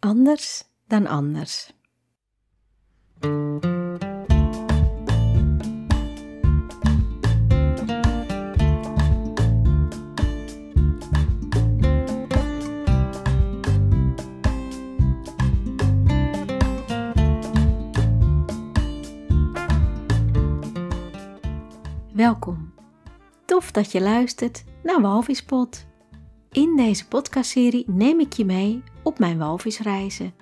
Anders dan anders. Welkom. Tof dat je luistert naar Walvispot. In deze podcastserie neem ik je mee op mijn walvisreizen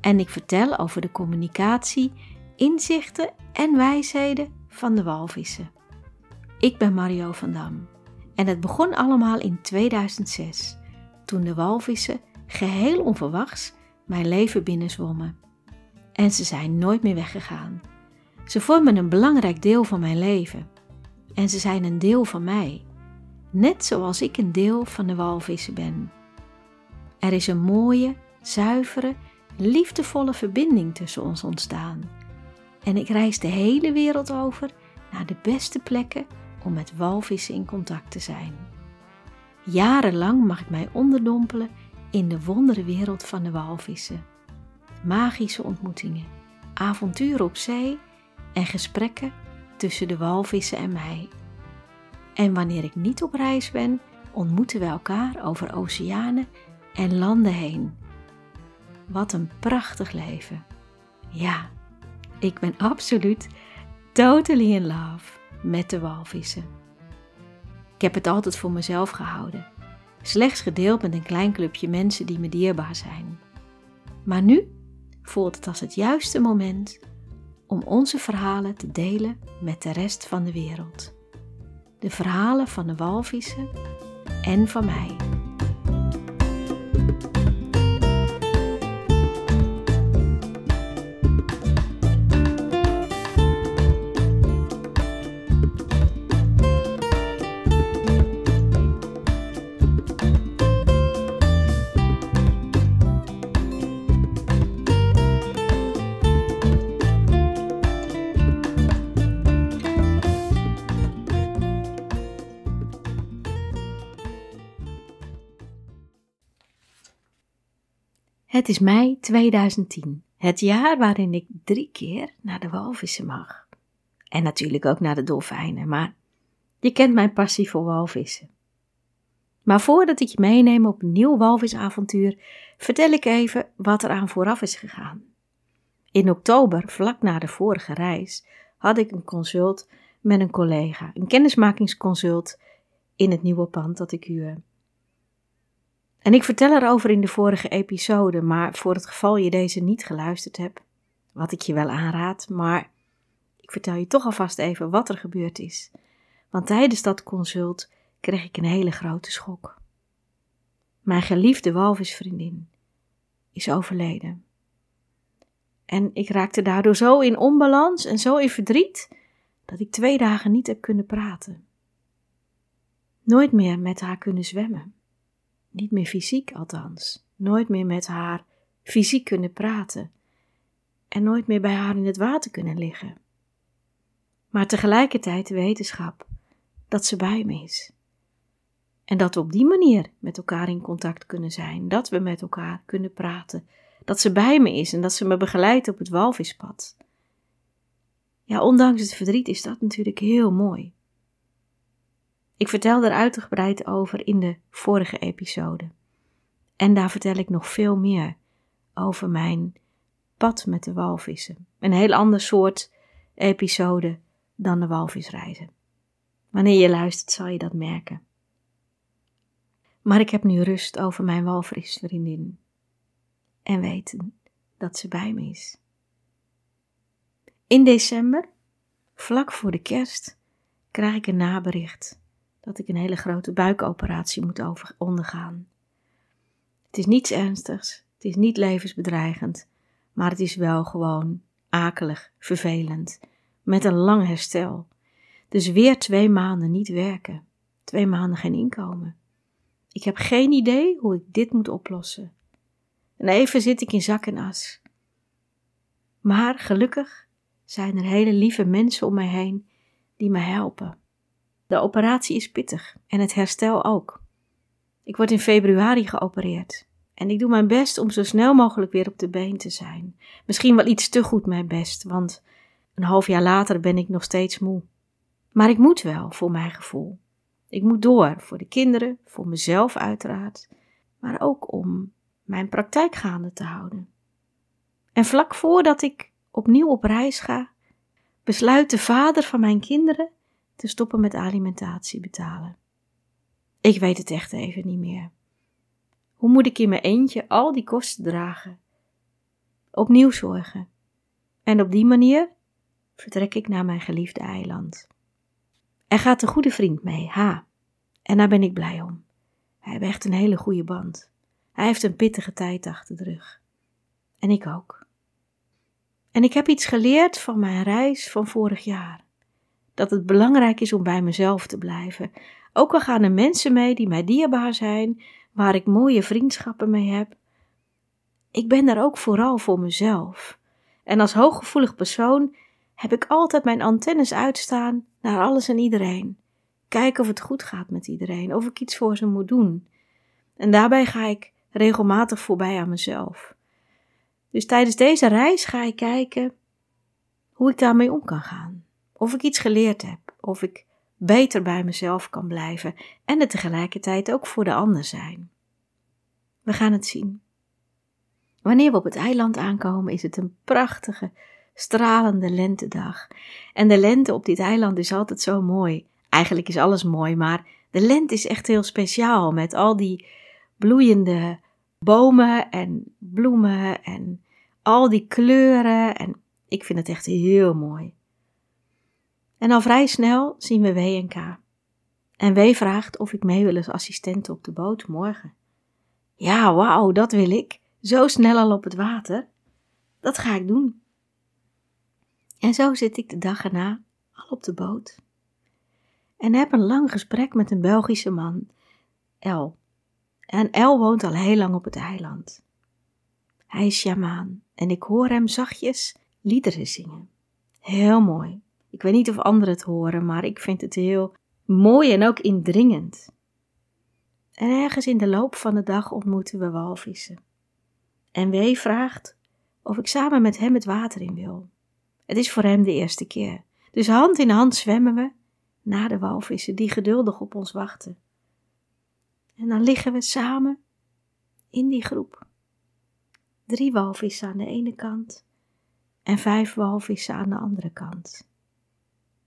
en ik vertel over de communicatie, inzichten en wijsheden van de walvissen. Ik ben Mario van Dam en het begon allemaal in 2006 toen de walvissen geheel onverwachts mijn leven binnenzwommen. En ze zijn nooit meer weggegaan. Ze vormen een belangrijk deel van mijn leven en ze zijn een deel van mij, net zoals ik een deel van de walvissen ben. Er is een mooie, zuivere, liefdevolle verbinding tussen ons ontstaan. En ik reis de hele wereld over naar de beste plekken om met walvissen in contact te zijn. Jarenlang mag ik mij onderdompelen in de wonderenwereld van de walvissen. Magische ontmoetingen, avonturen op zee en gesprekken tussen de walvissen en mij. En wanneer ik niet op reis ben, ontmoeten we elkaar over oceanen en landen heen. Wat een prachtig leven. Ja, ik ben absoluut totally in love met de walvissen. Ik heb het altijd voor mezelf gehouden, slechts gedeeld met een klein clubje mensen die me dierbaar zijn. Maar nu voelt het als het juiste moment om onze verhalen te delen met de rest van de wereld. De verhalen van de walvissen en van mij. Het is mei 2010, het jaar waarin ik drie keer naar de walvissen mag. En natuurlijk ook naar de dolfijnen, maar je kent mijn passie voor walvissen. Maar voordat ik je meeneem op een nieuw walvisavontuur, vertel ik even wat er aan vooraf is gegaan. In oktober, vlak na de vorige reis, had ik een consult met een collega, een kennismakingsconsult in het nieuwe pand dat ik huur. En ik vertel erover in de vorige episode, maar voor het geval je deze niet geluisterd hebt, wat ik je wel aanraad, maar ik vertel je toch alvast even wat er gebeurd is. Want tijdens dat consult kreeg ik een hele grote schok. Mijn geliefde walvisvriendin is overleden. En ik raakte daardoor zo in onbalans en zo in verdriet dat ik twee dagen niet heb kunnen praten. Nooit meer met haar kunnen zwemmen. Niet meer fysiek althans. Nooit meer met haar fysiek kunnen praten. En nooit meer bij haar in het water kunnen liggen. Maar tegelijkertijd de wetenschap dat ze bij me is. En dat we op die manier met elkaar in contact kunnen zijn. Dat we met elkaar kunnen praten. Dat ze bij me is en dat ze me begeleidt op het walvispad. Ja, ondanks het verdriet is dat natuurlijk heel mooi. Ik vertel er uitgebreid over in de vorige episode. En daar vertel ik nog veel meer over mijn pad met de walvissen. Een heel ander soort episode dan de walvisreizen. Wanneer je luistert zal je dat merken. Maar ik heb nu rust over mijn walvisvriendin en weten dat ze bij me is. In december, vlak voor de kerst, krijg ik een nabericht dat ik een hele grote buikoperatie moet over, ondergaan. Het is niets ernstigs, het is niet levensbedreigend, maar het is wel gewoon akelig, vervelend, met een lang herstel. Dus weer twee maanden niet werken, twee maanden geen inkomen. Ik heb geen idee hoe ik dit moet oplossen. En even zit ik in zak en as. Maar gelukkig zijn er hele lieve mensen om mij heen die me helpen. De operatie is pittig en het herstel ook. Ik word in februari geopereerd En ik doe mijn best om zo snel mogelijk weer op de been te zijn. Misschien wel iets te goed mijn best, want een half jaar later ben ik nog steeds moe. Maar ik moet wel, voor mijn gevoel. Ik moet door, voor de kinderen, voor mezelf uiteraard, maar ook om mijn praktijk gaande te houden. En vlak voordat ik opnieuw op reis ga, besluit de vader van mijn kinderen te stoppen met alimentatie betalen. Ik weet het echt even niet meer. Hoe moet ik in mijn eentje al die kosten dragen? Opnieuw zorgen. En op die manier vertrek ik naar mijn geliefde eiland. Er gaat een goede vriend mee, Ha. En daar ben ik blij om. Hij heeft echt een hele goede band. Hij heeft een pittige tijd achter de rug. En ik ook. En ik heb iets geleerd van mijn reis van vorig jaar. Dat het belangrijk is om bij mezelf te blijven. Ook al gaan er mensen mee die mij dierbaar zijn, waar ik mooie vriendschappen mee heb. Ik ben daar ook vooral voor mezelf. En als hooggevoelig persoon heb ik altijd mijn antennes uitstaan naar alles en iedereen. Kijken of het goed gaat met iedereen, of ik iets voor ze moet doen. En daarbij ga ik regelmatig voorbij aan mezelf. Dus tijdens deze reis ga ik kijken hoe ik daarmee om kan gaan. Of ik iets geleerd heb, of ik beter bij mezelf kan blijven en het tegelijkertijd ook voor de ander zijn. We gaan het zien. Wanneer we op het eiland aankomen, is het een prachtige, stralende lentedag. En de lente op dit eiland is altijd zo mooi. Eigenlijk is alles mooi, maar de lente is echt heel speciaal met al die bloeiende bomen en bloemen en al die kleuren. En ik vind het echt heel mooi. En al vrij snel zien we W en K. En W vraagt of ik mee wil als assistent op de boot morgen. Ja, wauw, dat wil ik. Zo snel al op het water. Dat ga ik doen. En zo zit ik de dag erna al op de boot. En heb een lang gesprek met een Belgische man, El. En El woont al heel lang op het eiland. Hij is shamaan en ik hoor hem zachtjes liederen zingen. Heel mooi. Ik weet niet of anderen het horen, maar ik vind het heel mooi en ook indringend. En ergens in de loop van de dag ontmoeten we walvissen. En Wee vraagt of ik samen met hem het water in wil. Het is voor hem de eerste keer. Dus hand in hand zwemmen we naar de walvissen die geduldig op ons wachten. En dan liggen we samen in die groep. Drie walvissen aan de ene kant en vijf walvissen aan de andere kant.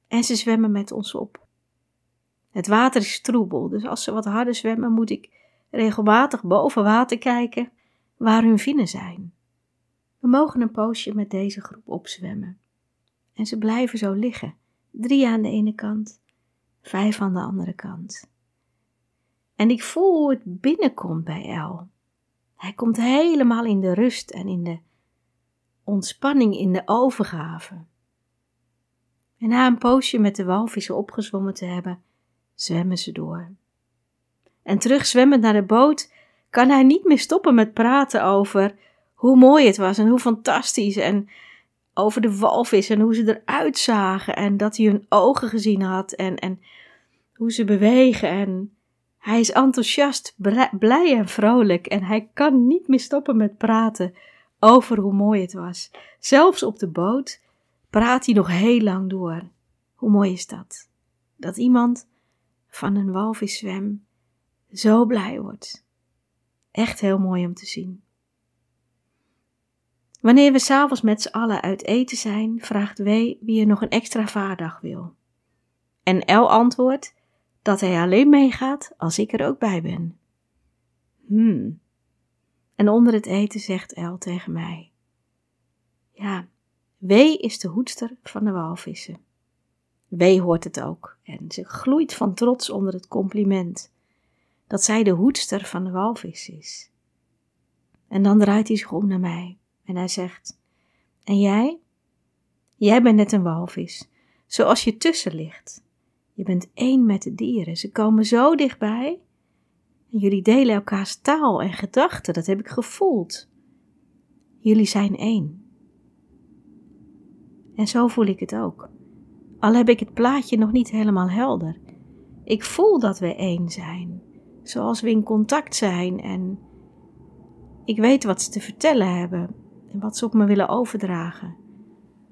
En ze zwemmen met ons op. Het water is troebel, dus als ze wat harder zwemmen, moet ik regelmatig boven water kijken waar hun vinnen zijn. We mogen een poosje met deze groep opzwemmen. En ze blijven zo liggen, drie aan de ene kant, vijf aan de andere kant. En ik voel hoe het binnenkomt bij El. Hij komt helemaal in de rust en in de ontspanning, in de overgave. En na een poosje met de walvissen opgezwommen te hebben, zwemmen ze door. En terug zwemmend naar de boot kan hij niet meer stoppen met praten over hoe mooi het was en hoe fantastisch en over de walvis en hoe ze eruit zagen en dat hij hun ogen gezien had en, en hoe ze bewegen en hij is enthousiast, blij en vrolijk en hij kan niet meer stoppen met praten over hoe mooi het was. Zelfs op de boot praat hij nog heel lang door. Hoe mooi is dat? Dat iemand van een walviszwem zo blij wordt. Echt heel mooi om te zien. Wanneer we s'avonds met z'n allen uit eten zijn, vraagt W wie er nog een extra vaardag wil. En L antwoordt dat hij alleen meegaat als ik er ook bij ben. Hmm. En onder het eten zegt El tegen mij: Ja, W is de hoedster van de walvissen. W hoort het ook en ze gloeit van trots onder het compliment dat zij de hoedster van de walvis is. En dan draait hij zich om naar mij en hij zegt: En jij? Jij bent net een walvis, zoals je tussen ligt. Je bent één met de dieren, ze komen zo dichtbij. En jullie delen elkaars taal en gedachten, dat heb ik gevoeld. Jullie zijn één. En zo voel ik het ook. Al heb ik het plaatje nog niet helemaal helder. Ik voel dat we één zijn, zoals we in contact zijn en ik weet wat ze te vertellen hebben en wat ze op me willen overdragen.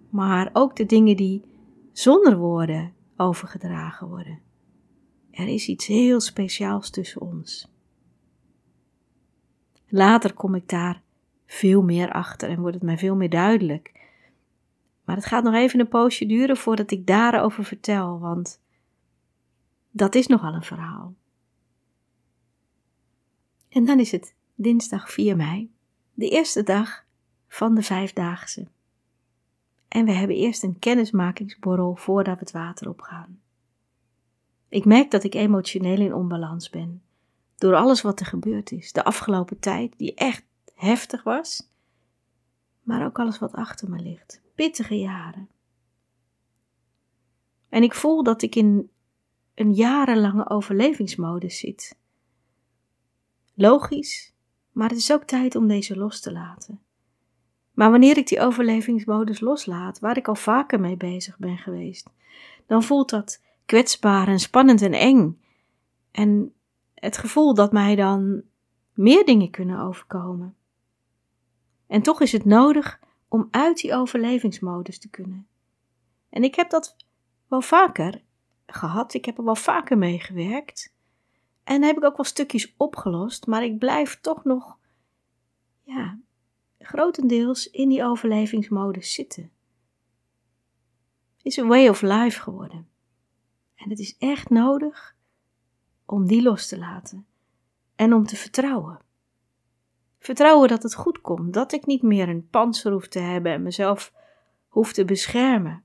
Maar ook de dingen die zonder woorden overgedragen worden. Er is iets heel speciaals tussen ons. Later kom ik daar veel meer achter en wordt het mij veel meer duidelijk. Maar het gaat nog even een poosje duren voordat ik daarover vertel, want dat is nogal een verhaal. En dan is het dinsdag 4 mei, de eerste dag van de vijfdaagse. En we hebben eerst een kennismakingsborrel voordat we het water opgaan. Ik merk dat ik emotioneel in onbalans ben. Door alles wat er gebeurd is. De afgelopen tijd, die echt heftig was. Maar ook alles wat achter me ligt. Pittige jaren. En ik voel dat ik in een jarenlange overlevingsmodus zit. Logisch, maar het is ook tijd om deze los te laten. Maar wanneer ik die overlevingsmodus loslaat, waar ik al vaker mee bezig ben geweest, dan voelt dat kwetsbaar en spannend en eng. En het gevoel dat mij dan meer dingen kunnen overkomen. En toch is het nodig om uit die overlevingsmodus te kunnen. En ik heb dat wel vaker gehad, ik heb er wel vaker mee gewerkt. En heb ik ook wel stukjes opgelost, maar ik blijf toch nog, ja, grotendeels in die overlevingsmodus zitten. Het is een way of life geworden. En het is echt nodig om die los te laten en om te vertrouwen. Vertrouwen dat het goed komt, dat ik niet meer een panzer hoef te hebben en mezelf hoef te beschermen.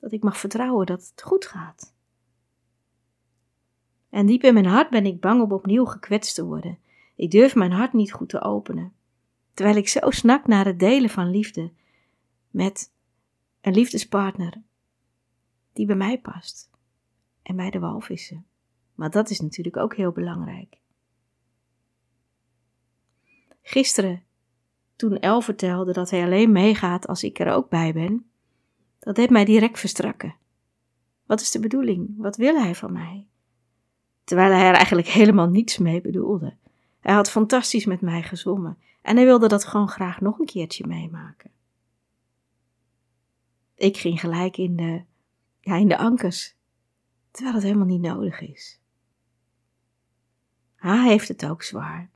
Dat ik mag vertrouwen dat het goed gaat. En diep in mijn hart ben ik bang om opnieuw gekwetst te worden. Ik durf mijn hart niet goed te openen, terwijl ik zo snak naar het delen van liefde met een liefdespartner die bij mij past en bij de walvissen. Maar dat is natuurlijk ook heel belangrijk. Gisteren, toen El vertelde dat hij alleen meegaat als ik er ook bij ben, dat heeft mij direct verstrakken. Wat is de bedoeling? Wat wil hij van mij? Terwijl hij er eigenlijk helemaal niets mee bedoelde. Hij had fantastisch met mij gezwommen en hij wilde dat gewoon graag nog een keertje meemaken. Ik ging gelijk in de, ja, in de ankers terwijl het helemaal niet nodig is. Hij heeft het ook zwaar.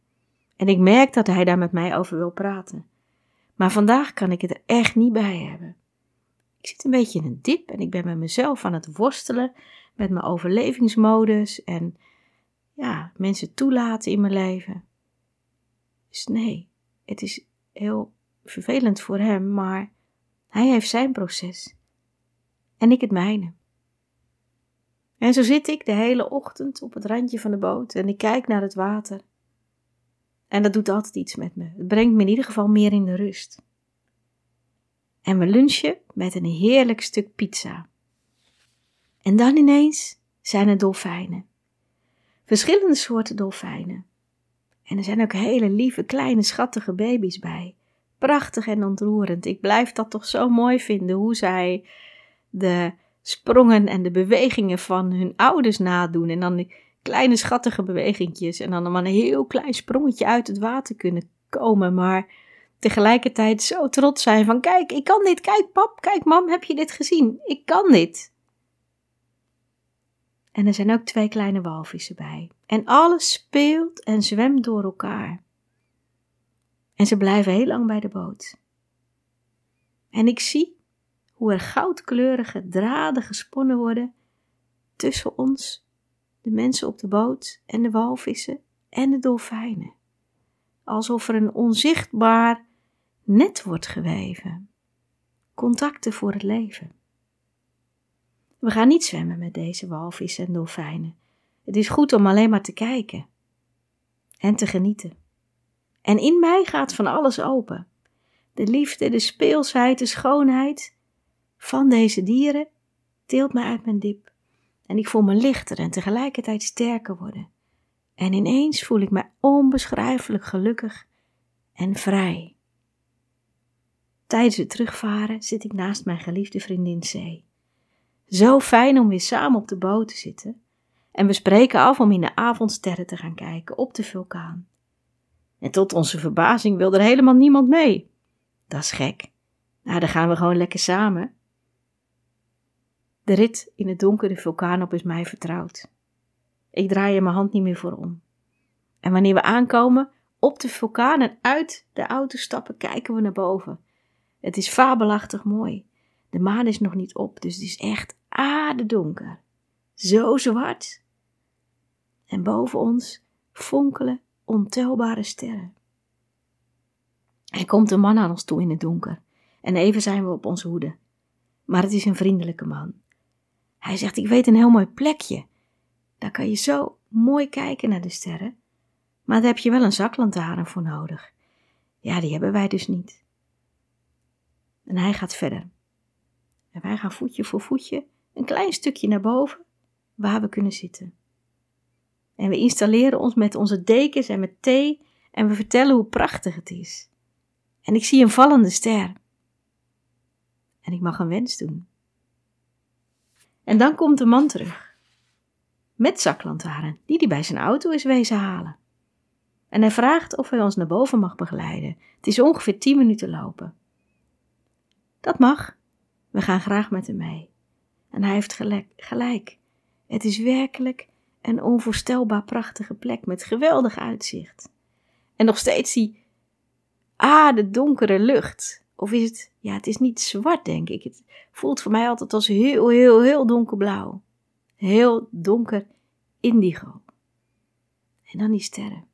En ik merk dat hij daar met mij over wil praten. Maar vandaag kan ik het er echt niet bij hebben. Ik zit een beetje in een dip en ik ben met mezelf aan het worstelen met mijn overlevingsmodus en ja, mensen toelaten in mijn leven. Dus nee, het is heel vervelend voor hem, maar hij heeft zijn proces en ik het mijne. En zo zit ik de hele ochtend op het randje van de boot en ik kijk naar het water. En dat doet altijd iets met me. Het brengt me in ieder geval meer in de rust. En we lunchen met een heerlijk stuk pizza. En dan ineens zijn er dolfijnen. Verschillende soorten dolfijnen. En er zijn ook hele lieve, kleine, schattige baby's bij. Prachtig en ontroerend. Ik blijf dat toch zo mooi vinden hoe zij de sprongen en de bewegingen van hun ouders nadoen. En dan kleine schattige bewegingjes. En dan maar een heel klein sprongetje uit het water kunnen komen. Maar tegelijkertijd zo trots zijn van kijk, ik kan dit. Kijk pap, kijk mam, heb je dit gezien? Ik kan dit. En er zijn ook twee kleine walvissen bij. En alles speelt en zwemt door elkaar. En ze blijven heel lang bij de boot. En ik zie hoe er goudkleurige draden gesponnen worden tussen ons, de mensen op de boot en de walvissen en de dolfijnen. Alsof er een onzichtbaar net wordt geweven. Contacten voor het leven. We gaan niet zwemmen met deze walvissen en dolfijnen. Het is goed om alleen maar te kijken en te genieten. En in mij gaat van alles open. De liefde, de speelsheid, de schoonheid van deze dieren tilt mij uit mijn dip. En ik voel me lichter en tegelijkertijd sterker worden. En ineens voel ik me onbeschrijfelijk gelukkig en vrij. Tijdens het terugvaren zit ik naast mijn geliefde vriendin C. Zo fijn om weer samen op de boot te zitten. En we spreken af om in de avondsterren te gaan kijken op de vulkaan. En tot onze verbazing wil er helemaal niemand mee. Dat is gek. Nou, dan gaan we gewoon lekker samen. De rit in het donker de vulkaan op is mij vertrouwd. Ik draai er mijn hand niet meer voor om. En wanneer we aankomen op de vulkaan en uit de auto stappen, kijken we naar boven. Het is fabelachtig mooi. De maan is nog niet op, dus het is echt aardedonker. Zo zwart. En boven ons fonkelen ontelbare sterren. Er komt een man aan ons toe in het donker. En even zijn we op onze hoede. Maar het is een vriendelijke man. Hij zegt: Ik weet een heel mooi plekje. Daar kan je zo mooi kijken naar de sterren. Maar daar heb je wel een zaklantaarn voor nodig. Ja, die hebben wij dus niet. En hij gaat verder. En wij gaan voetje voor voetje een klein stukje naar boven waar we kunnen zitten. En we installeren ons met onze dekens en met thee en we vertellen hoe prachtig het is. En ik zie een vallende ster. En ik mag een wens doen. En dan komt de man terug. Met zaklantaarn, die hij bij zijn auto is wezen halen. En hij vraagt of hij ons naar boven mag begeleiden. Het is ongeveer tien minuten lopen. Dat mag. We gaan graag met hem mee. En hij heeft gelijk. Het is werkelijk een onvoorstelbaar prachtige plek met geweldig uitzicht. En nog steeds die ah, de donkere lucht. Of is het, ja, het is niet zwart, denk ik. Het voelt voor mij altijd als heel, heel, heel donkerblauw. Heel donker indigo. En dan die sterren.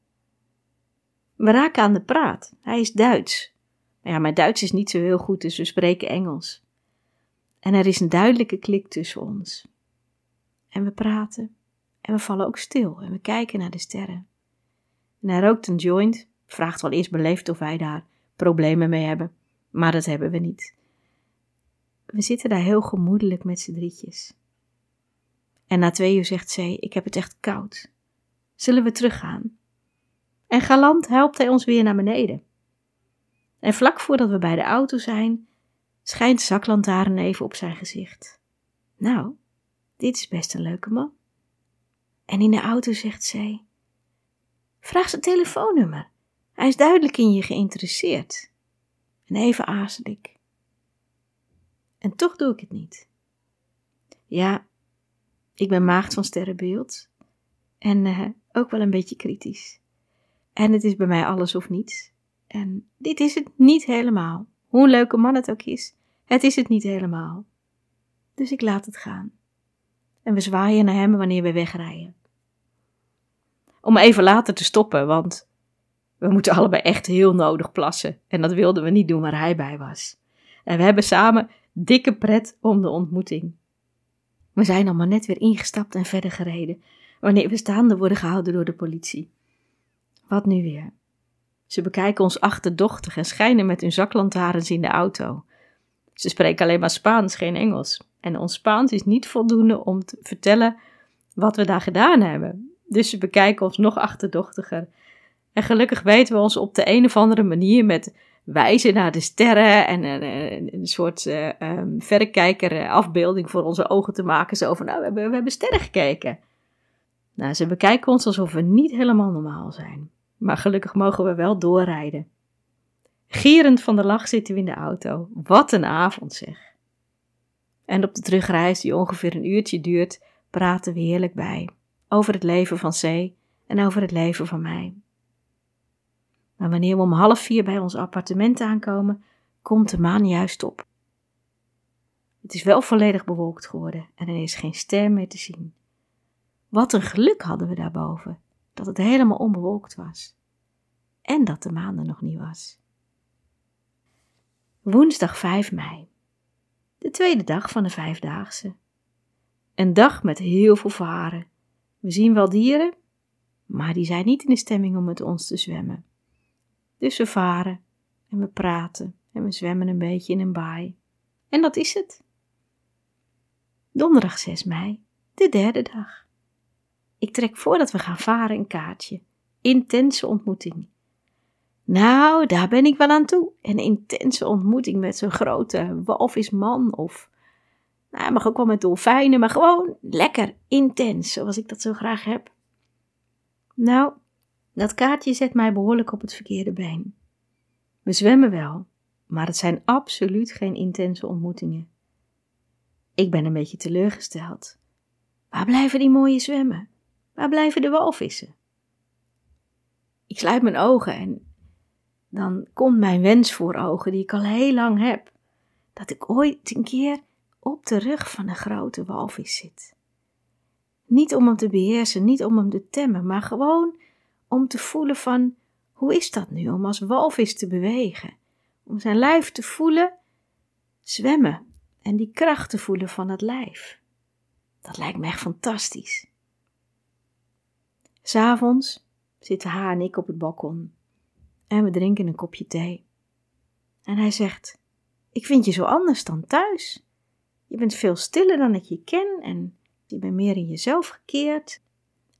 We raken aan de praat. Hij is Duits. Ja, mijn Duits is niet zo heel goed, dus we spreken Engels. En er is een duidelijke klik tussen ons. En we praten. En we vallen ook stil en we kijken naar de sterren. En hij rookt een joint, vraagt wel eerst beleefd of wij daar problemen mee hebben, maar dat hebben we niet. We zitten daar heel gemoedelijk met z'n drietjes. En na twee uur zegt zij: Ik heb het echt koud. Zullen we teruggaan? En galant helpt hij ons weer naar beneden. En vlak voordat we bij de auto zijn, schijnt zaklantaarn even op zijn gezicht. Nou, dit is best een leuke man. En in de auto zegt zij: Vraag zijn telefoonnummer. Hij is duidelijk in je geïnteresseerd. En even aarzel ik. En toch doe ik het niet. Ja, ik ben maagd van sterrenbeeld. En uh, ook wel een beetje kritisch. En het is bij mij alles of niets. En dit is het niet helemaal. Hoe een leuke man het ook is, het is het niet helemaal. Dus ik laat het gaan. En we zwaaien naar hem wanneer we wegrijden. Om even later te stoppen, want we moeten allebei echt heel nodig plassen. En dat wilden we niet doen waar hij bij was. En we hebben samen dikke pret om de ontmoeting. We zijn allemaal net weer ingestapt en verder gereden, wanneer we staande worden gehouden door de politie. Wat nu weer? Ze bekijken ons achterdochtig en schijnen met hun zaklantaarns in de auto. Ze spreken alleen maar Spaans, geen Engels. En ons Spaans is niet voldoende om te vertellen wat we daar gedaan hebben. Dus ze bekijken ons nog achterdochtiger. En gelukkig weten we ons op de een of andere manier met wijzen naar de sterren en een, een soort uh, verrekijker afbeelding voor onze ogen te maken. Zo van, nou, we hebben, we hebben sterren gekeken. Nou, ze bekijken ons alsof we niet helemaal normaal zijn. Maar gelukkig mogen we wel doorrijden. Gierend van de lach zitten we in de auto. Wat een avond zeg. En op de terugreis, die ongeveer een uurtje duurt, praten we heerlijk bij. Over het leven van C en over het leven van mij. Maar wanneer we om half vier bij ons appartement aankomen, komt de maan juist op. Het is wel volledig bewolkt geworden en er is geen ster meer te zien. Wat een geluk hadden we daarboven, dat het helemaal onbewolkt was. En dat de maan er nog niet was. Woensdag 5 mei. De tweede dag van de vijfdaagse. Een dag met heel veel varen. We zien wel dieren, maar die zijn niet in de stemming om met ons te zwemmen. Dus we varen en we praten en we zwemmen een beetje in een baai. En dat is het. Donderdag 6 mei, de derde dag. Ik trek voordat we gaan varen een kaartje. Intense ontmoeting. Nou, daar ben ik wel aan toe. Een intense ontmoeting met zo'n grote walvisman of... Nou, mag ook wel met dolfijnen, maar gewoon lekker intens, zoals ik dat zo graag heb. Nou, Dat kaartje zet mij behoorlijk op het verkeerde been. We zwemmen wel, maar het zijn absoluut geen intense ontmoetingen. Ik ben een beetje teleurgesteld. Waar blijven die mooie zwemmen? Waar blijven de walvissen? Ik sluit mijn ogen en dan komt mijn wens voor ogen die ik al heel lang heb. Dat ik ooit een keer op de rug van een grote walvis zit. Niet om hem te beheersen, niet om hem te temmen, maar gewoon om te voelen van hoe is dat nu om als walvis te bewegen? Om zijn lijf te voelen zwemmen en die kracht te voelen van het lijf. Dat lijkt me echt fantastisch. S'avonds zitten haar en ik op het balkon en we drinken een kopje thee. En hij zegt: Ik vind je zo anders dan thuis. Je bent veel stiller dan ik je ken en je bent meer in jezelf gekeerd.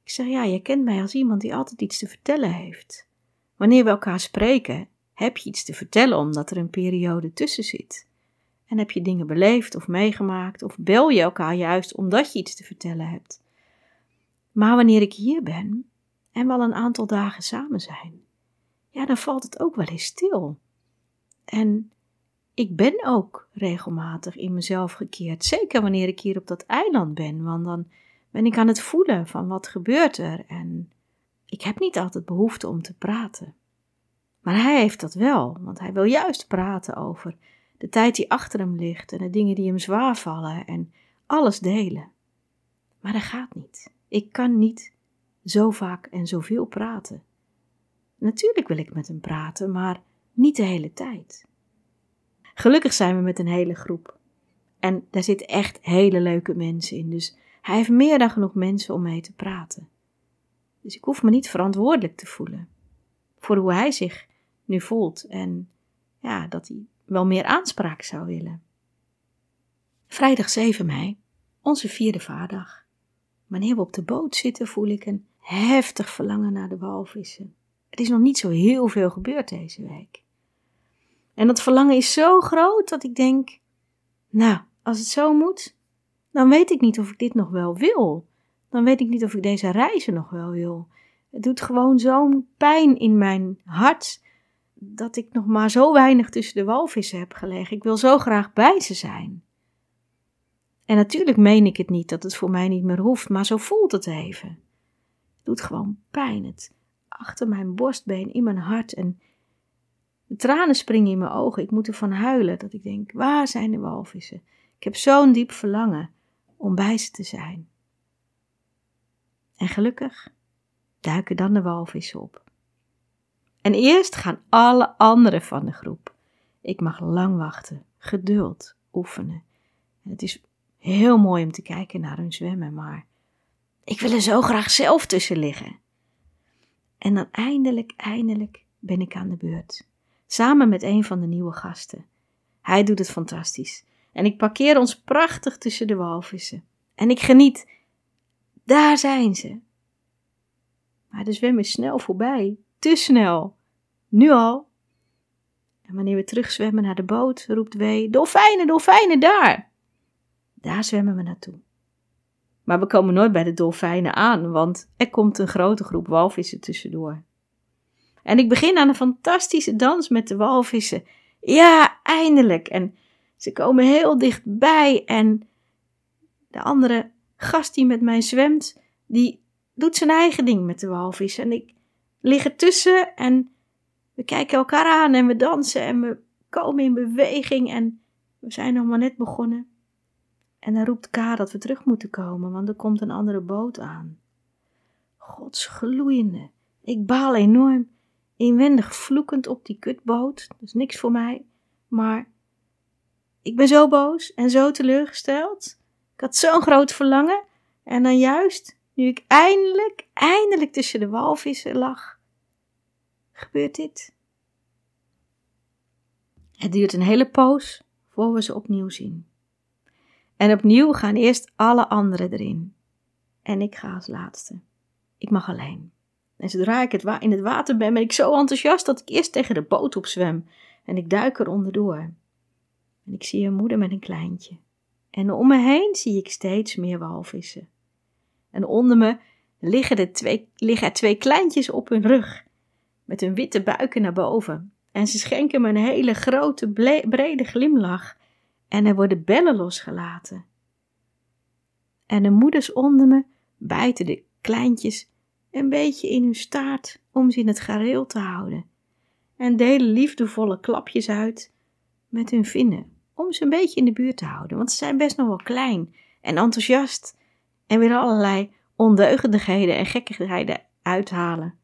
Ik zeg: Ja, je kent mij als iemand die altijd iets te vertellen heeft. Wanneer we elkaar spreken, heb je iets te vertellen omdat er een periode tussen zit. En heb je dingen beleefd of meegemaakt, of bel je elkaar juist omdat je iets te vertellen hebt. Maar wanneer ik hier ben en we al een aantal dagen samen zijn, ja, dan valt het ook wel eens stil. En ik ben ook regelmatig in mezelf gekeerd, zeker wanneer ik hier op dat eiland ben, want dan ben ik aan het voelen van wat gebeurt er en ik heb niet altijd behoefte om te praten. Maar hij heeft dat wel, want hij wil juist praten over de tijd die achter hem ligt en de dingen die hem zwaar vallen en alles delen. Maar dat gaat niet. Ik kan niet zo vaak en zoveel praten. Natuurlijk wil ik met hem praten, maar niet de hele tijd. Gelukkig zijn we met een hele groep. En daar zitten echt hele leuke mensen in, dus hij heeft meer dan genoeg mensen om mee te praten. Dus ik hoef me niet verantwoordelijk te voelen voor hoe hij zich nu voelt en ja, dat hij wel meer aanspraak zou willen. Vrijdag 7 mei, onze vierde vaardag. Wanneer we op de boot zitten, voel ik een heftig verlangen naar de walvissen. Er is nog niet zo heel veel gebeurd deze week. En dat verlangen is zo groot dat ik denk: Nou, als het zo moet, dan weet ik niet of ik dit nog wel wil. Dan weet ik niet of ik deze reizen nog wel wil. Het doet gewoon zo'n pijn in mijn hart dat ik nog maar zo weinig tussen de walvissen heb gelegen. Ik wil zo graag bij ze zijn. En natuurlijk meen ik het niet dat het voor mij niet meer hoeft, maar zo voelt het even. Het doet gewoon pijn. Het achter mijn borstbeen, in mijn hart. En de tranen springen in mijn ogen. Ik moet ervan huilen dat ik denk: waar zijn de walvissen? Ik heb zo'n diep verlangen om bij ze te zijn. En gelukkig duiken dan de walvissen op. En eerst gaan alle anderen van de groep. Ik mag lang wachten, geduld oefenen. En het is heel mooi om te kijken naar hun zwemmen, maar ik wil er zo graag zelf tussen liggen. En dan eindelijk, eindelijk ben ik aan de beurt. Samen met een van de nieuwe gasten. Hij doet het fantastisch. En ik parkeer ons prachtig tussen de walvissen. En ik geniet. Daar zijn ze. Maar de zwem is snel voorbij. Te snel. Nu al. En wanneer we terugzwemmen naar de boot, roept Wee: Dolfijnen, dolfijnen, daar! Daar zwemmen we naartoe. Maar we komen nooit bij de dolfijnen aan, want er komt een grote groep walvissen tussendoor. En ik begin aan een fantastische dans met de walvissen. Ja, eindelijk! En ze komen heel dichtbij en de andere gast die met mij zwemt, die doet zijn eigen ding met de walvissen. En ik lig ertussen en we kijken elkaar aan en we dansen en we komen in beweging en we zijn nog maar net begonnen. En dan roept Ka dat we terug moeten komen, want er komt een andere boot aan. Gods gloeiende. Ik baal enorm, inwendig vloekend op die kutboot. Is niks voor mij. Maar ik ben zo boos en zo teleurgesteld. Ik had zo'n groot verlangen. En dan juist, nu ik eindelijk, eindelijk tussen de walvissen lag, gebeurt dit. Het duurt een hele poos voor we ze opnieuw zien. En opnieuw gaan eerst alle anderen erin. En ik ga als laatste. Ik mag alleen. En zodra ik het in het water ben, ben ik zo enthousiast dat ik eerst tegen de boot opzwem. En ik duik er onderdoor. En ik zie een moeder met een kleintje. En om me heen zie ik steeds meer walvissen. En onder me liggen, er twee, liggen er twee kleintjes op hun rug, met hun witte buiken naar boven. En ze schenken me een hele grote, brede glimlach. En er worden bellen losgelaten. En de moeders onder me bijten de kleintjes een beetje in hun staart om ze in het gareel te houden. En delen liefdevolle klapjes uit met hun vinnen om ze een beetje in de buurt te houden. Want ze zijn best nog wel klein en enthousiast en willen allerlei ondeugendigheden en gekkigheden uithalen.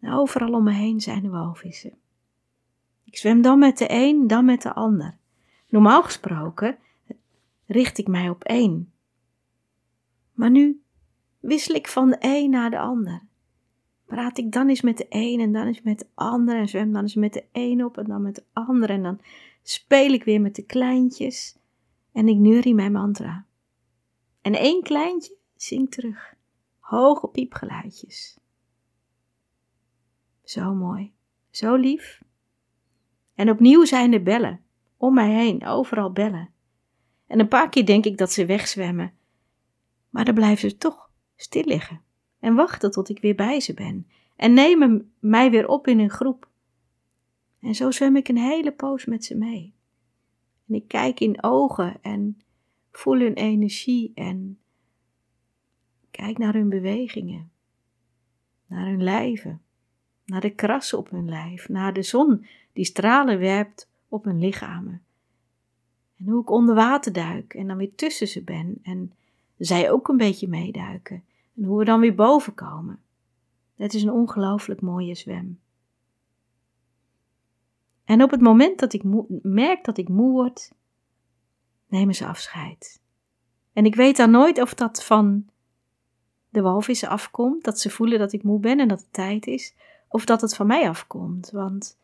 overal om me heen zijn er walvissen. Ik zwem dan met de een, dan met de ander. Normaal gesproken richt ik mij op één. Maar nu wissel ik van de een naar de ander. Praat ik dan eens met de een en dan eens met de ander en zwem dan eens met de een op en dan met de ander en dan speel ik weer met de kleintjes en ik neurie mijn mantra. En één kleintje zingt terug, hoge piepgeluidjes. Zo mooi, zo lief. En opnieuw zijn er bellen, om mij heen, overal bellen. En een paar keer denk ik dat ze wegzwemmen, maar dan blijven ze toch stil liggen en wachten tot ik weer bij ze ben en nemen mij weer op in een groep. En zo zwem ik een hele poos met ze mee. En ik kijk in ogen en voel hun energie en kijk naar hun bewegingen, naar hun lijven, naar de krassen op hun lijf, naar de zon die stralen werpt op hun lichamen. En hoe ik onder water duik en dan weer tussen ze ben en zij ook een beetje meeduiken. En hoe we dan weer boven komen. Het is een ongelooflijk mooie zwem. En op het moment dat ik merk dat ik moe word, nemen ze afscheid. En ik weet dan nooit of dat van de walvissen afkomt, dat ze voelen dat ik moe ben en dat het tijd is, of dat het van mij afkomt. Want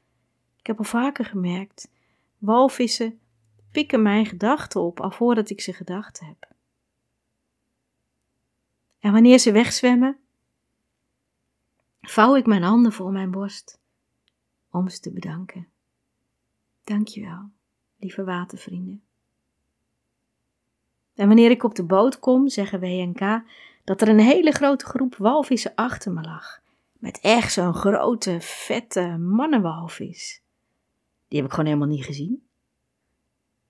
ik heb al vaker gemerkt, walvissen pikken mijn gedachten op al voordat ik ze gedacht heb. En wanneer ze wegzwemmen, vouw ik mijn handen voor mijn borst om ze te bedanken. Dankjewel, lieve watervrienden. En wanneer ik op de boot kom, zeggen WNK dat er een hele grote groep walvissen achter me lag. Met echt zo'n grote, vette mannenwalvis. Die heb ik gewoon helemaal niet gezien.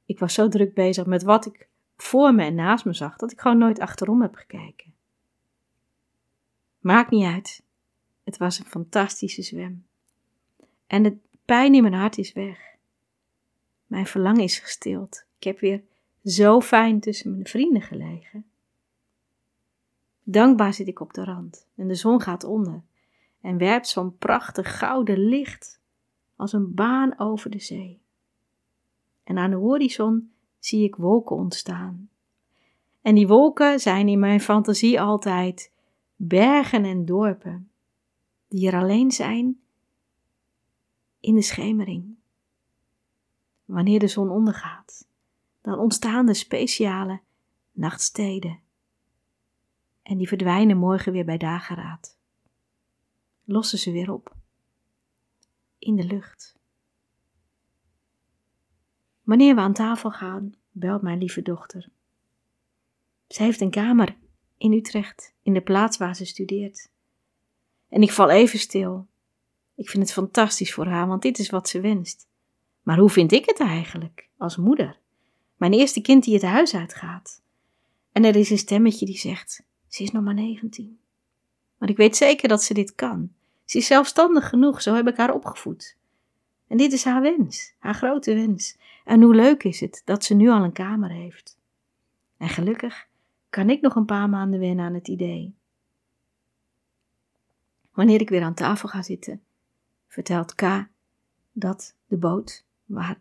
Ik was zo druk bezig met wat ik voor me en naast me zag, dat ik gewoon nooit achterom heb gekeken. Maakt niet uit. Het was een fantastische zwem. En de pijn in mijn hart is weg. Mijn verlangen is gestild. Ik heb weer zo fijn tussen mijn vrienden gelegen. Dankbaar zit ik op de rand en de zon gaat onder en werpt zo'n prachtig gouden licht als een baan over de zee. En aan de horizon zie ik wolken ontstaan. En die wolken zijn in mijn fantasie altijd bergen en dorpen, die er alleen zijn in de schemering. Wanneer de zon ondergaat, dan ontstaan er speciale nachtsteden. En die verdwijnen morgen weer bij dageraad. Lossen ze weer op. In de lucht. Wanneer we aan tafel gaan, belt mijn lieve dochter. Ze heeft een kamer in Utrecht, in de plaats waar ze studeert. En ik val even stil. Ik vind het fantastisch voor haar, want dit is wat ze wenst. Maar hoe vind ik het eigenlijk, als moeder? Mijn eerste kind die het huis uitgaat. En er is een stemmetje die zegt: Ze is nog maar 19. Maar ik weet zeker dat ze dit kan. Ze is zelfstandig genoeg, zo heb ik haar opgevoed. En dit is haar wens, haar grote wens. En hoe leuk is het dat ze nu al een kamer heeft. En gelukkig kan ik nog een paar maanden wennen aan het idee. Wanneer ik weer aan tafel ga zitten, vertelt K dat de boot waar,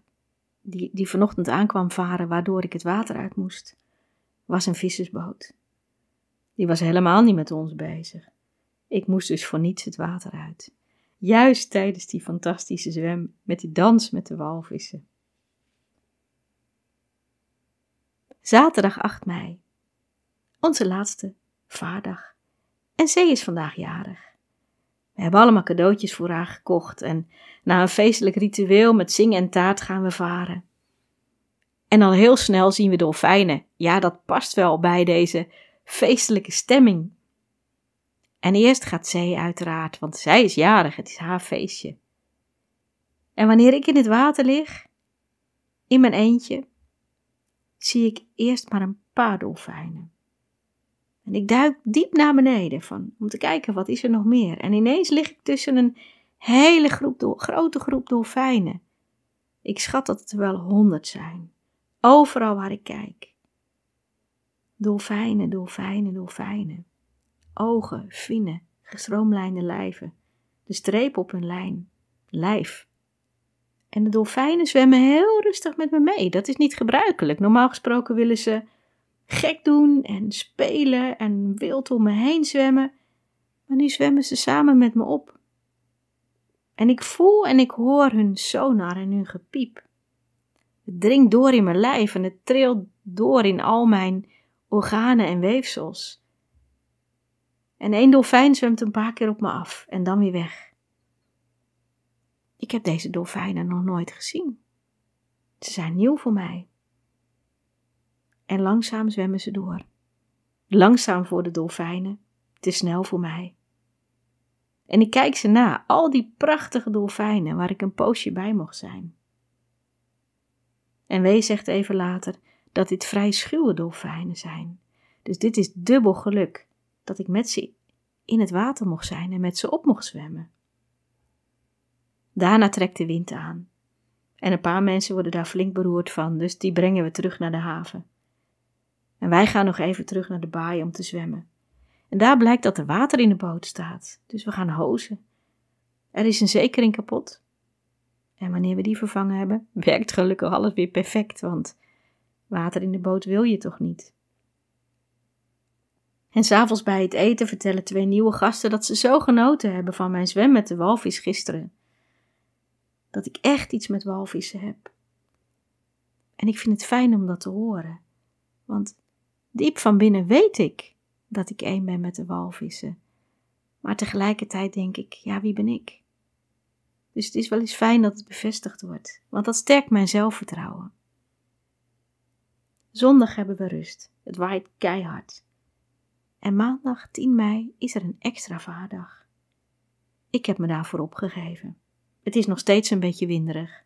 die, die vanochtend aankwam varen, waardoor ik het water uit moest, was een vissersboot. Die was helemaal niet met ons bezig. Ik moest dus voor niets het water uit. Juist tijdens die fantastische zwem met die dans met de walvissen. Zaterdag 8 mei onze laatste vaardag. En zij is vandaag jarig. We hebben allemaal cadeautjes voor haar gekocht en na een feestelijk ritueel met zingen en taart gaan we varen. En al heel snel zien we dolfijnen. Ja, dat past wel bij deze feestelijke stemming En eerst gaat Zee uiteraard, want zij is jarig, het is haar feestje. En wanneer ik in het water lig, in mijn eentje, zie ik eerst maar een paar dolfijnen. En ik duik diep naar beneden van, om te kijken wat is er nog meer. En ineens lig ik tussen een hele groep, grote groep dolfijnen. Ik schat dat het er wel honderd zijn. Overal waar ik kijk. Dolfijnen, dolfijnen, dolfijnen. Ogen, fine, gestroomlijnde lijven. De streep op hun lijn. Lijf. En de dolfijnen zwemmen heel rustig met me mee. Dat is niet gebruikelijk. Normaal gesproken willen ze gek doen en spelen en wild om me heen zwemmen. Maar nu zwemmen ze samen met me op. En ik voel en ik hoor hun sonar en hun gepiep. Het dringt door in mijn lijf en het trilt door in al mijn organen en weefsels. En één dolfijn zwemt een paar keer op me af en dan weer weg. Ik heb deze dolfijnen nog nooit gezien. Ze zijn nieuw voor mij. En langzaam zwemmen ze door. Langzaam voor de dolfijnen, te snel voor mij. En ik kijk ze na, al die prachtige dolfijnen waar ik een poosje bij mocht zijn. En Wee zegt even later dat dit vrij schuwe dolfijnen zijn. Dus dit is dubbel geluk dat ik met ze in het water mocht zijn en met ze op mocht zwemmen. Daarna trekt de wind aan. En een paar mensen worden daar flink beroerd van, dus die brengen we terug naar de haven. En wij gaan nog even terug naar de baai om te zwemmen. En daar blijkt dat er water in de boot staat, dus we gaan hozen. Er is een zekering kapot. En wanneer we die vervangen hebben, werkt gelukkig alles weer perfect, want water in de boot wil je toch niet. En s'avonds bij het eten vertellen twee nieuwe gasten dat ze zo genoten hebben van mijn zwem met de walvis gisteren. Dat ik echt iets met walvissen heb. En ik vind het fijn om dat te horen, want diep van binnen weet ik dat ik één ben met de walvissen. Maar tegelijkertijd denk ik, ja, wie ben ik? Dus het is wel eens fijn dat het bevestigd wordt, want dat sterkt mijn zelfvertrouwen. Zondag hebben we rust. Het waait keihard. En maandag 10 mei is er een extra vaardag. Ik heb me daarvoor opgegeven. Het is nog steeds een beetje winderig.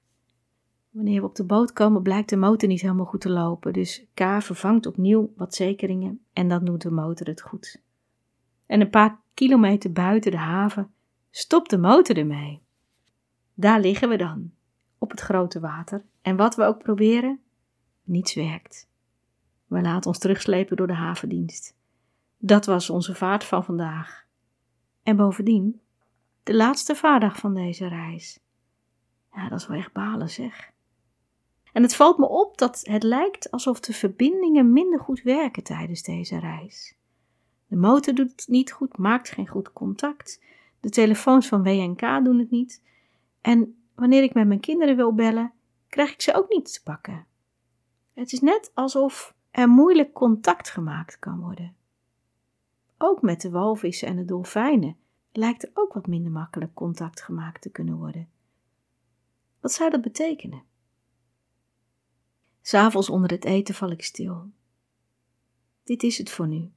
Wanneer we op de boot komen, blijkt de motor niet helemaal goed te lopen. Dus K vervangt opnieuw wat zekeringen en dan doet de motor het goed. En een paar kilometer buiten de haven stopt de motor ermee. Daar liggen we dan, op het grote water. En wat we ook proberen, niets werkt. We laten ons terugslepen door de havendienst. Dat was onze vaart van vandaag. En bovendien, de laatste vaardag van deze reis. Ja, dat is wel echt balen zeg. En het valt me op dat het lijkt alsof de verbindingen minder goed werken tijdens deze reis. De motor doet het niet goed, maakt geen goed contact. De telefoons van WNK doen het niet. En wanneer ik met mijn kinderen wil bellen, krijg ik ze ook niet te pakken. Het is net alsof er moeilijk contact gemaakt kan worden. Ook met de walvissen en de dolfijnen lijkt er ook wat minder makkelijk contact gemaakt te kunnen worden. Wat zou dat betekenen? S'avonds onder het eten val ik stil. Dit is het voor nu.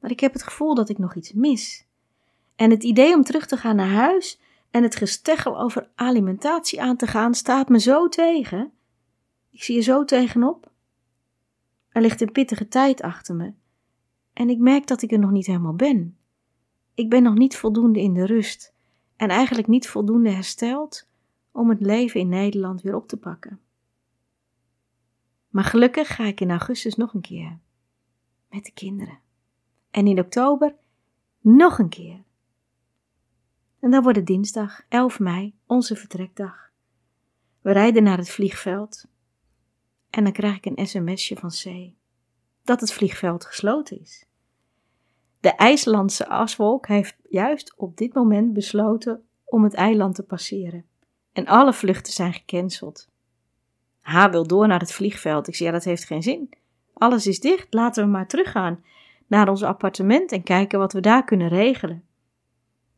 Maar ik heb het gevoel dat ik nog iets mis. En het idee om terug te gaan naar huis en het gesteggel over alimentatie aan te gaan staat me zo tegen. Ik zie er zo tegenop. Er ligt een pittige tijd achter me. En ik merk dat ik er nog niet helemaal ben. Ik ben nog niet voldoende in de rust en eigenlijk niet voldoende hersteld om het leven in Nederland weer op te pakken. Maar gelukkig ga ik in augustus nog een keer. Met de kinderen. En in oktober nog een keer. En dan wordt het dinsdag, 11 mei, onze vertrekdag. We rijden naar het vliegveld. En dan krijg ik een sms'je van C. Dat het vliegveld gesloten is. De IJslandse aswolk heeft juist op dit moment besloten om het eiland te passeren. En alle vluchten zijn gecanceld. Ha wil door naar het vliegveld. Ik zei, ja, dat heeft geen zin. Alles is dicht, laten we maar teruggaan naar ons appartement en kijken wat we daar kunnen regelen.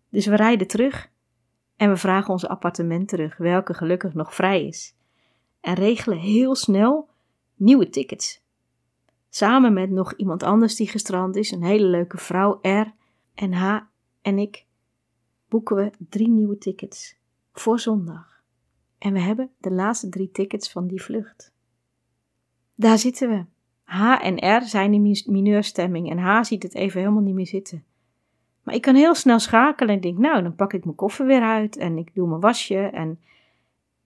Dus we rijden terug en we vragen ons appartement terug, welke gelukkig nog vrij is. En regelen heel snel nieuwe tickets. Samen met nog iemand anders die gestrand is, een hele leuke vrouw R en H en ik boeken we drie nieuwe tickets voor zondag. En we hebben de laatste drie tickets van die vlucht. Daar zitten we. H en R zijn in mineurstemming en H ziet het even helemaal niet meer zitten. Maar ik kan heel snel schakelen en denk, nou, dan pak ik mijn koffer weer uit en ik doe mijn wasje. En,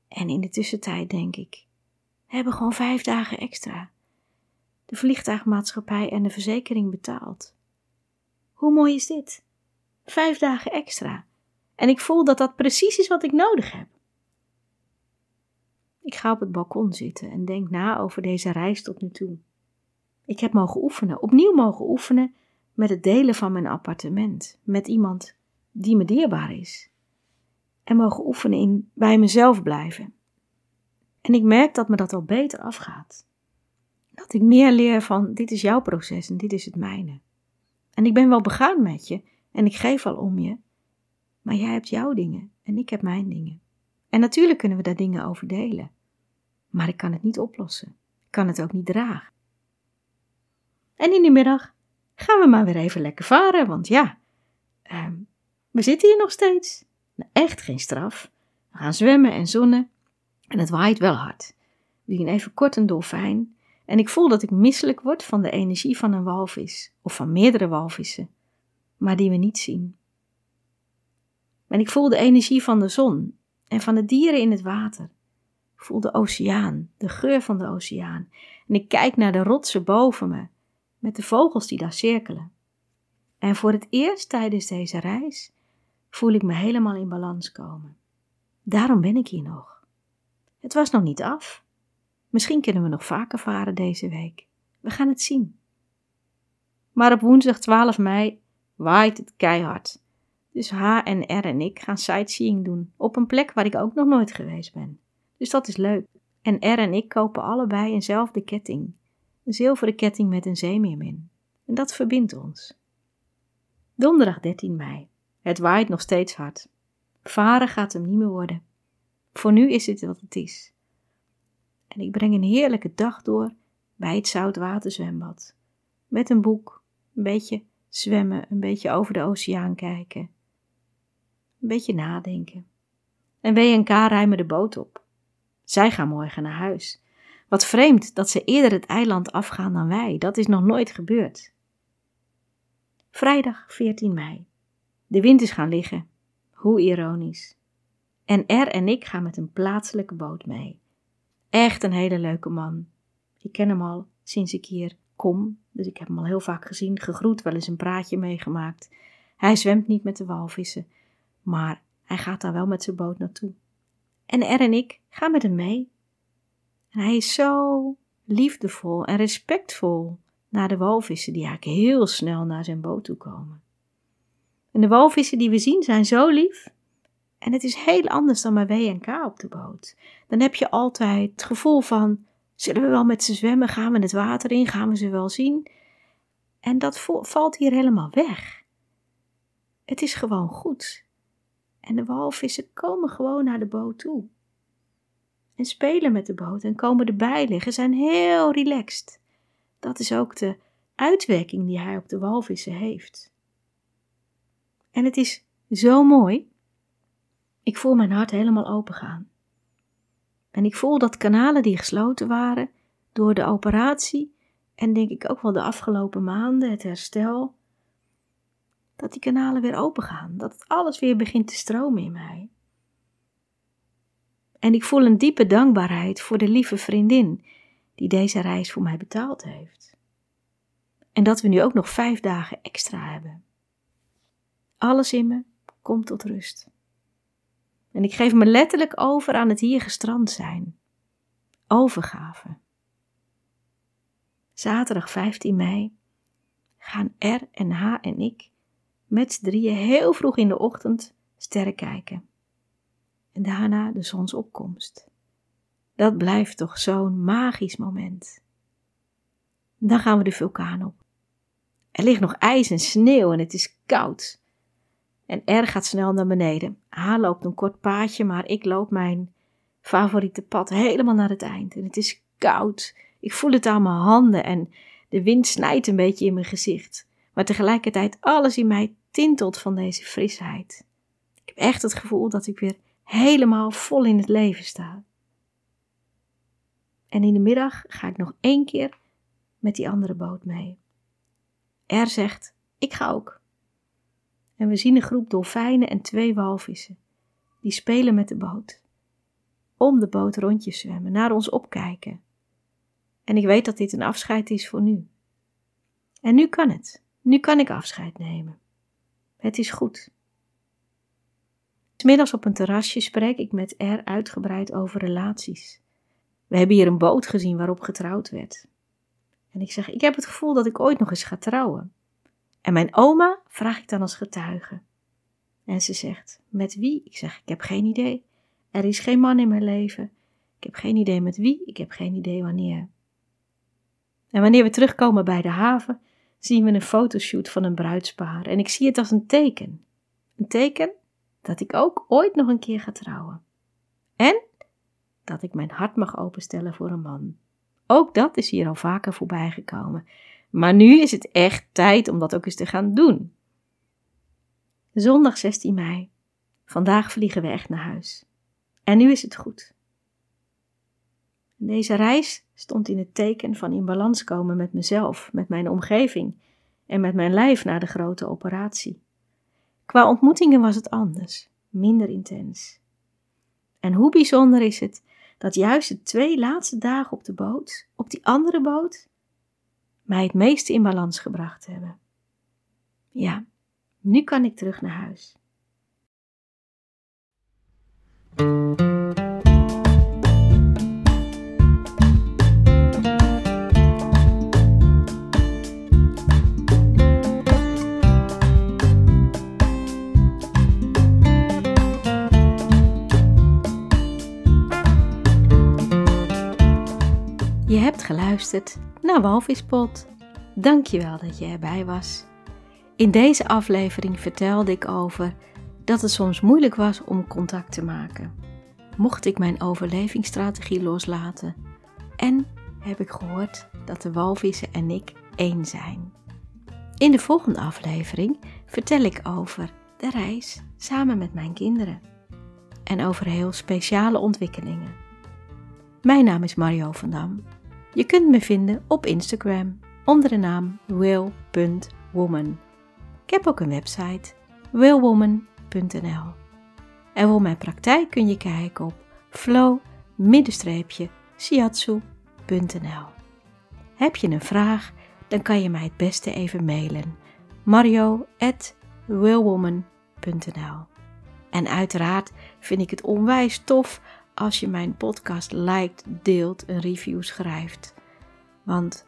en in de tussentijd denk ik, we hebben gewoon vijf dagen extra. De vliegtuigmaatschappij en de verzekering betaald. Hoe mooi is dit? Vijf dagen extra. En ik voel dat dat precies is wat ik nodig heb. Ik ga op het balkon zitten en denk na over deze reis tot nu toe. Ik heb mogen oefenen, opnieuw mogen oefenen met het delen van mijn appartement met iemand die me dierbaar is. En mogen oefenen in bij mezelf blijven. En ik merk dat me dat al beter afgaat. Dat ik meer leer van dit is jouw proces en dit is het mijne. En ik ben wel begaan met je en ik geef al om je, maar jij hebt jouw dingen en ik heb mijn dingen. En natuurlijk kunnen we daar dingen over delen, maar ik kan het niet oplossen. Ik kan het ook niet dragen. En in de middag gaan we maar weer even lekker varen, want ja, ehm, we zitten hier nog steeds. Nou, echt geen straf. We gaan zwemmen en zonnen en het waait wel hard. We zien even kort een dolfijn en ik voel dat ik misselijk word van de energie van een walvis of van meerdere walvissen, maar die we niet zien. En ik voel de energie van de zon en van de dieren in het water. Voel de oceaan, de geur van de oceaan. En ik kijk naar de rotsen boven me met de vogels die daar cirkelen. En voor het eerst tijdens deze reis voel ik me helemaal in balans komen. Daarom ben ik hier nog. Het was nog niet af. Misschien kunnen we nog vaker varen deze week. We gaan het zien. Maar op woensdag 12 mei waait het keihard. Dus H en R en ik gaan sightseeing doen op een plek waar ik ook nog nooit geweest ben. Dus dat is leuk. En R en ik kopen allebei eenzelfde ketting. Een zilveren ketting met een zeemeermin. in. En dat verbindt ons. Donderdag 13 mei. Het waait nog steeds hard. Varen gaat hem niet meer worden. Voor nu is het wat het is. En ik breng een heerlijke dag door bij het zoutwaterzwembad. Met een boek, een beetje zwemmen, een beetje over de oceaan kijken. Een beetje nadenken. En W en K ruimen de boot op. Zij gaan morgen naar huis. Wat vreemd dat ze eerder het eiland afgaan dan wij, dat is nog nooit gebeurd. Vrijdag 14 mei. De wind is gaan liggen. Hoe ironisch. En R en ik gaan met een plaatselijke boot mee. Echt een hele leuke man. Ik ken hem al sinds ik hier kom, dus ik heb hem al heel vaak gezien, gegroet, wel eens een praatje meegemaakt. Hij zwemt niet met de walvissen, maar hij gaat daar wel met zijn boot naartoe. En R en ik gaan met hem mee. En hij is zo liefdevol en respectvol naar de walvissen die eigenlijk heel snel naar zijn boot toe komen. En de walvissen die we zien zijn zo lief. En het is heel anders dan bij WNK op de boot. Dan heb je altijd het gevoel van, zullen we wel met ze zwemmen? Gaan we het water in? Gaan we ze wel zien? En dat valt hier helemaal weg. Het is gewoon goed. En de walvissen komen gewoon naar de boot toe en spelen met de boot en komen erbij liggen, zijn heel relaxed. Dat is ook de uitwerking die hij op de walvissen heeft. En het is zo mooi. Ik voel mijn hart helemaal open gaan. En ik voel dat kanalen die gesloten waren door de operatie en denk ik ook wel de afgelopen maanden, het herstel, dat die kanalen weer open gaan, dat alles weer begint te stromen in mij. En ik voel een diepe dankbaarheid voor de lieve vriendin die deze reis voor mij betaald heeft. En dat we nu ook nog vijf dagen extra hebben. Alles in me komt tot rust. En ik geef me letterlijk over aan het hier gestrand zijn. Overgave. Zaterdag 15 mei gaan R en H en ik met z'n drieën heel vroeg in de ochtend sterren kijken en daarna de zonsopkomst. Dat blijft toch zo'n magisch moment. Dan gaan we de vulkaan op. Er ligt nog ijs en sneeuw en het is koud. En R gaat snel naar beneden. H loopt een kort paadje, maar ik loop mijn favoriete pad helemaal naar het eind. En het is koud. Ik voel het aan mijn handen en de wind snijdt een beetje in mijn gezicht. Maar tegelijkertijd alles in mij getinteld van deze frisheid. Ik heb echt het gevoel dat ik weer helemaal vol in het leven sta. En in de middag ga ik nog één keer met die andere boot mee. Er zegt: Ik ga ook. En we zien een groep dolfijnen en twee walvissen. Die spelen met de boot. Om de boot rondjes zwemmen, naar ons opkijken. En ik weet dat dit een afscheid is voor nu. En nu kan het. Nu kan ik afscheid nemen. Het is goed. Middags op een terrasje spreek ik met R uitgebreid over relaties. We hebben hier een boot gezien waarop getrouwd werd. En ik zeg: Ik heb het gevoel dat ik ooit nog eens ga trouwen. En mijn oma vraag ik dan als getuige. En ze zegt: Met wie? Ik zeg: Ik heb geen idee. Er is geen man in mijn leven. Ik heb geen idee met wie. Ik heb geen idee wanneer. En wanneer we terugkomen bij de haven, zien we een fotoshoot van een bruidspaar. En ik zie het als een teken. Een teken dat ik ook ooit nog een keer ga trouwen. En dat ik mijn hart mag openstellen voor een man. Ook dat is hier al vaker voorbij gekomen. Maar nu is het echt tijd om dat ook eens te gaan doen. Zondag 16 mei. Vandaag vliegen we echt naar huis. En nu is het goed. Deze reis stond in het teken van in balans komen met mezelf, met mijn omgeving en met mijn lijf na de grote operatie. Qua ontmoetingen was het anders, minder intens. En hoe bijzonder is het dat juist de twee laatste dagen op de boot, op die andere boot, mij het meeste in balans gebracht hebben. Ja, nu kan ik terug naar huis. Hebt geluisterd naar Walvispot. Dankjewel dat je erbij was. In deze aflevering vertelde ik over dat het soms moeilijk was om contact te maken. Mocht ik mijn overlevingsstrategie loslaten en heb ik gehoord dat de walvissen en ik één zijn. In de volgende aflevering vertel ik over de reis samen met mijn kinderen en over heel speciale ontwikkelingen. Mijn naam is Mario van Dam. Je kunt me vinden op Instagram onder de naam will.woman. Ik heb ook een website willwoman.nl. En voor mijn praktijk kun je kijken op flow-shiatsu.nl. Heb je een vraag, dan kan je mij het beste even mailen. mario@willwoman.nl. En uiteraard vind ik het onwijs tof als je mijn podcast liked, deelt, een review schrijft. Want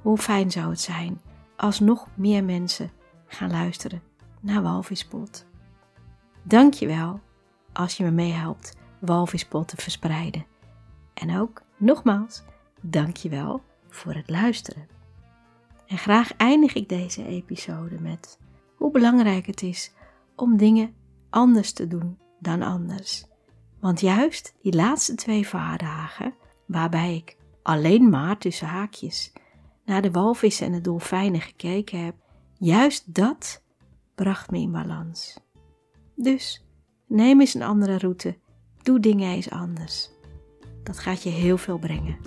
hoe fijn zou het zijn als nog meer mensen gaan luisteren naar Walvispot. Dank je wel als je me meehelpt Walvispot te verspreiden. En ook nogmaals, dank je wel voor het luisteren. En graag eindig ik deze episode met hoe belangrijk het is om dingen anders te doen dan anders. Want juist die laatste twee vaardagen, waarbij ik alleen maar tussen haakjes naar de walvissen en de dolfijnen gekeken heb, juist dat bracht me in balans. Dus neem eens een andere route, doe dingen eens anders. Dat gaat je heel veel brengen.